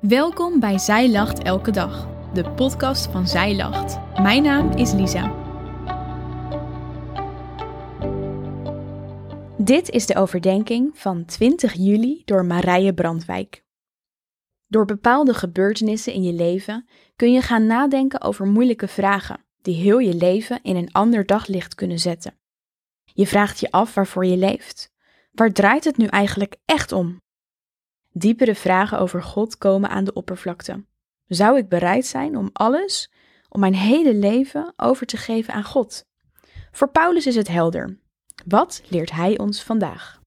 Welkom bij Zij Lacht Elke Dag, de podcast van Zij Lacht. Mijn naam is Lisa. Dit is de overdenking van 20 juli door Marije Brandwijk. Door bepaalde gebeurtenissen in je leven kun je gaan nadenken over moeilijke vragen die heel je leven in een ander daglicht kunnen zetten. Je vraagt je af waarvoor je leeft. Waar draait het nu eigenlijk echt om? Diepere vragen over God komen aan de oppervlakte. Zou ik bereid zijn om alles, om mijn hele leven over te geven aan God? Voor Paulus is het helder. Wat leert hij ons vandaag?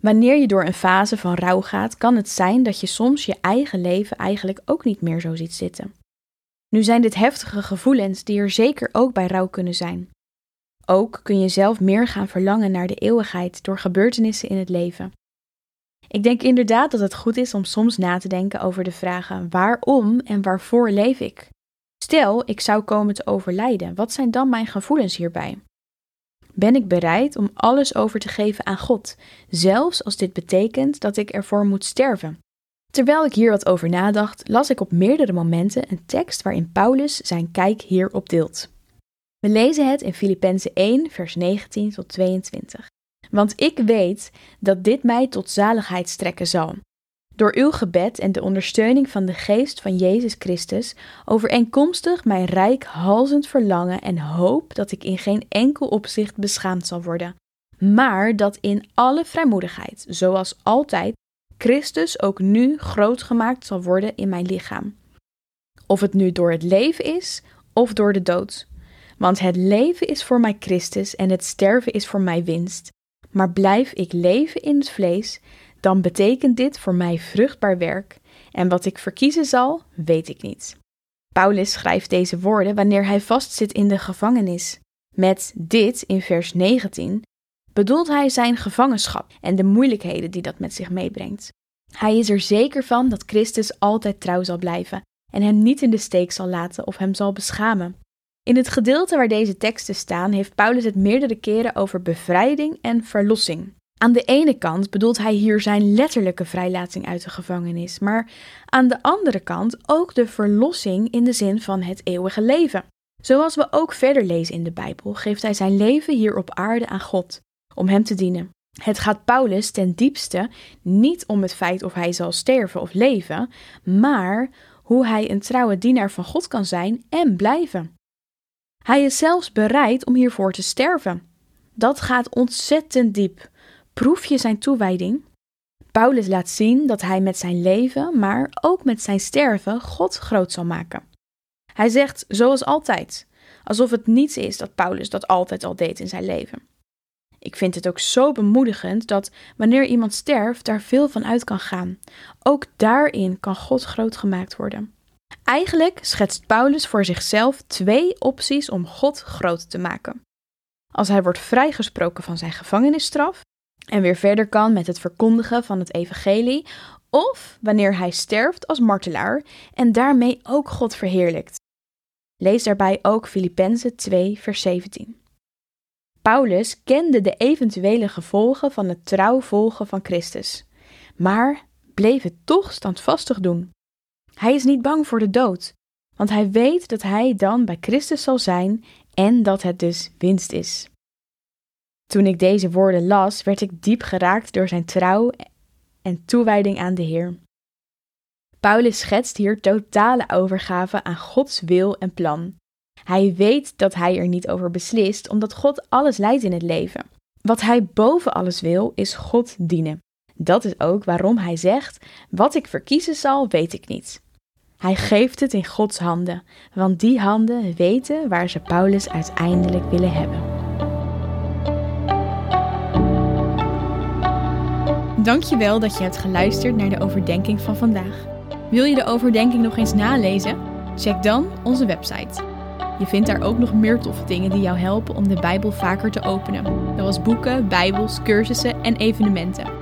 Wanneer je door een fase van rouw gaat, kan het zijn dat je soms je eigen leven eigenlijk ook niet meer zo ziet zitten. Nu zijn dit heftige gevoelens die er zeker ook bij rouw kunnen zijn. Ook kun je zelf meer gaan verlangen naar de eeuwigheid door gebeurtenissen in het leven. Ik denk inderdaad dat het goed is om soms na te denken over de vragen waarom en waarvoor leef ik? Stel, ik zou komen te overlijden, wat zijn dan mijn gevoelens hierbij? Ben ik bereid om alles over te geven aan God, zelfs als dit betekent dat ik ervoor moet sterven? Terwijl ik hier wat over nadacht, las ik op meerdere momenten een tekst waarin Paulus zijn kijk hierop deelt. We lezen het in Filippenzen 1, vers 19 tot 22. Want ik weet dat dit mij tot zaligheid strekken zal. Door uw gebed en de ondersteuning van de geest van Jezus Christus, overeenkomstig mijn rijk halzend verlangen en hoop dat ik in geen enkel opzicht beschaamd zal worden, maar dat in alle vrijmoedigheid, zoals altijd, Christus ook nu groot gemaakt zal worden in mijn lichaam. Of het nu door het leven is of door de dood. Want het leven is voor mij Christus en het sterven is voor mij winst. Maar blijf ik leven in het vlees, dan betekent dit voor mij vruchtbaar werk, en wat ik verkiezen zal, weet ik niet. Paulus schrijft deze woorden wanneer hij vastzit in de gevangenis. Met dit in vers 19 bedoelt hij zijn gevangenschap en de moeilijkheden die dat met zich meebrengt. Hij is er zeker van dat Christus altijd trouw zal blijven en hem niet in de steek zal laten of hem zal beschamen. In het gedeelte waar deze teksten staan, heeft Paulus het meerdere keren over bevrijding en verlossing. Aan de ene kant bedoelt hij hier zijn letterlijke vrijlating uit de gevangenis, maar aan de andere kant ook de verlossing in de zin van het eeuwige leven. Zoals we ook verder lezen in de Bijbel, geeft hij zijn leven hier op aarde aan God, om hem te dienen. Het gaat Paulus ten diepste niet om het feit of hij zal sterven of leven, maar hoe hij een trouwe dienaar van God kan zijn en blijven. Hij is zelfs bereid om hiervoor te sterven. Dat gaat ontzettend diep. Proef je zijn toewijding? Paulus laat zien dat hij met zijn leven, maar ook met zijn sterven, God groot zal maken. Hij zegt zoals altijd, alsof het niets is dat Paulus dat altijd al deed in zijn leven. Ik vind het ook zo bemoedigend dat wanneer iemand sterft, daar veel van uit kan gaan. Ook daarin kan God groot gemaakt worden. Eigenlijk schetst Paulus voor zichzelf twee opties om God groot te maken. Als hij wordt vrijgesproken van zijn gevangenisstraf en weer verder kan met het verkondigen van het evangelie, of wanneer hij sterft als martelaar en daarmee ook God verheerlijkt. Lees daarbij ook Filippenzen 2, vers 17. Paulus kende de eventuele gevolgen van het trouw volgen van Christus, maar bleef het toch standvastig doen. Hij is niet bang voor de dood, want hij weet dat hij dan bij Christus zal zijn en dat het dus winst is. Toen ik deze woorden las, werd ik diep geraakt door zijn trouw en toewijding aan de Heer. Paulus schetst hier totale overgave aan Gods wil en plan. Hij weet dat hij er niet over beslist, omdat God alles leidt in het leven. Wat hij boven alles wil, is God dienen. Dat is ook waarom hij zegt: Wat ik verkiezen zal, weet ik niet. Hij geeft het in Gods handen, want die handen weten waar ze Paulus uiteindelijk willen hebben. Dankjewel dat je hebt geluisterd naar de overdenking van vandaag. Wil je de overdenking nog eens nalezen? Check dan onze website. Je vindt daar ook nog meer toffe dingen die jou helpen om de Bijbel vaker te openen, zoals boeken, Bijbels, cursussen en evenementen.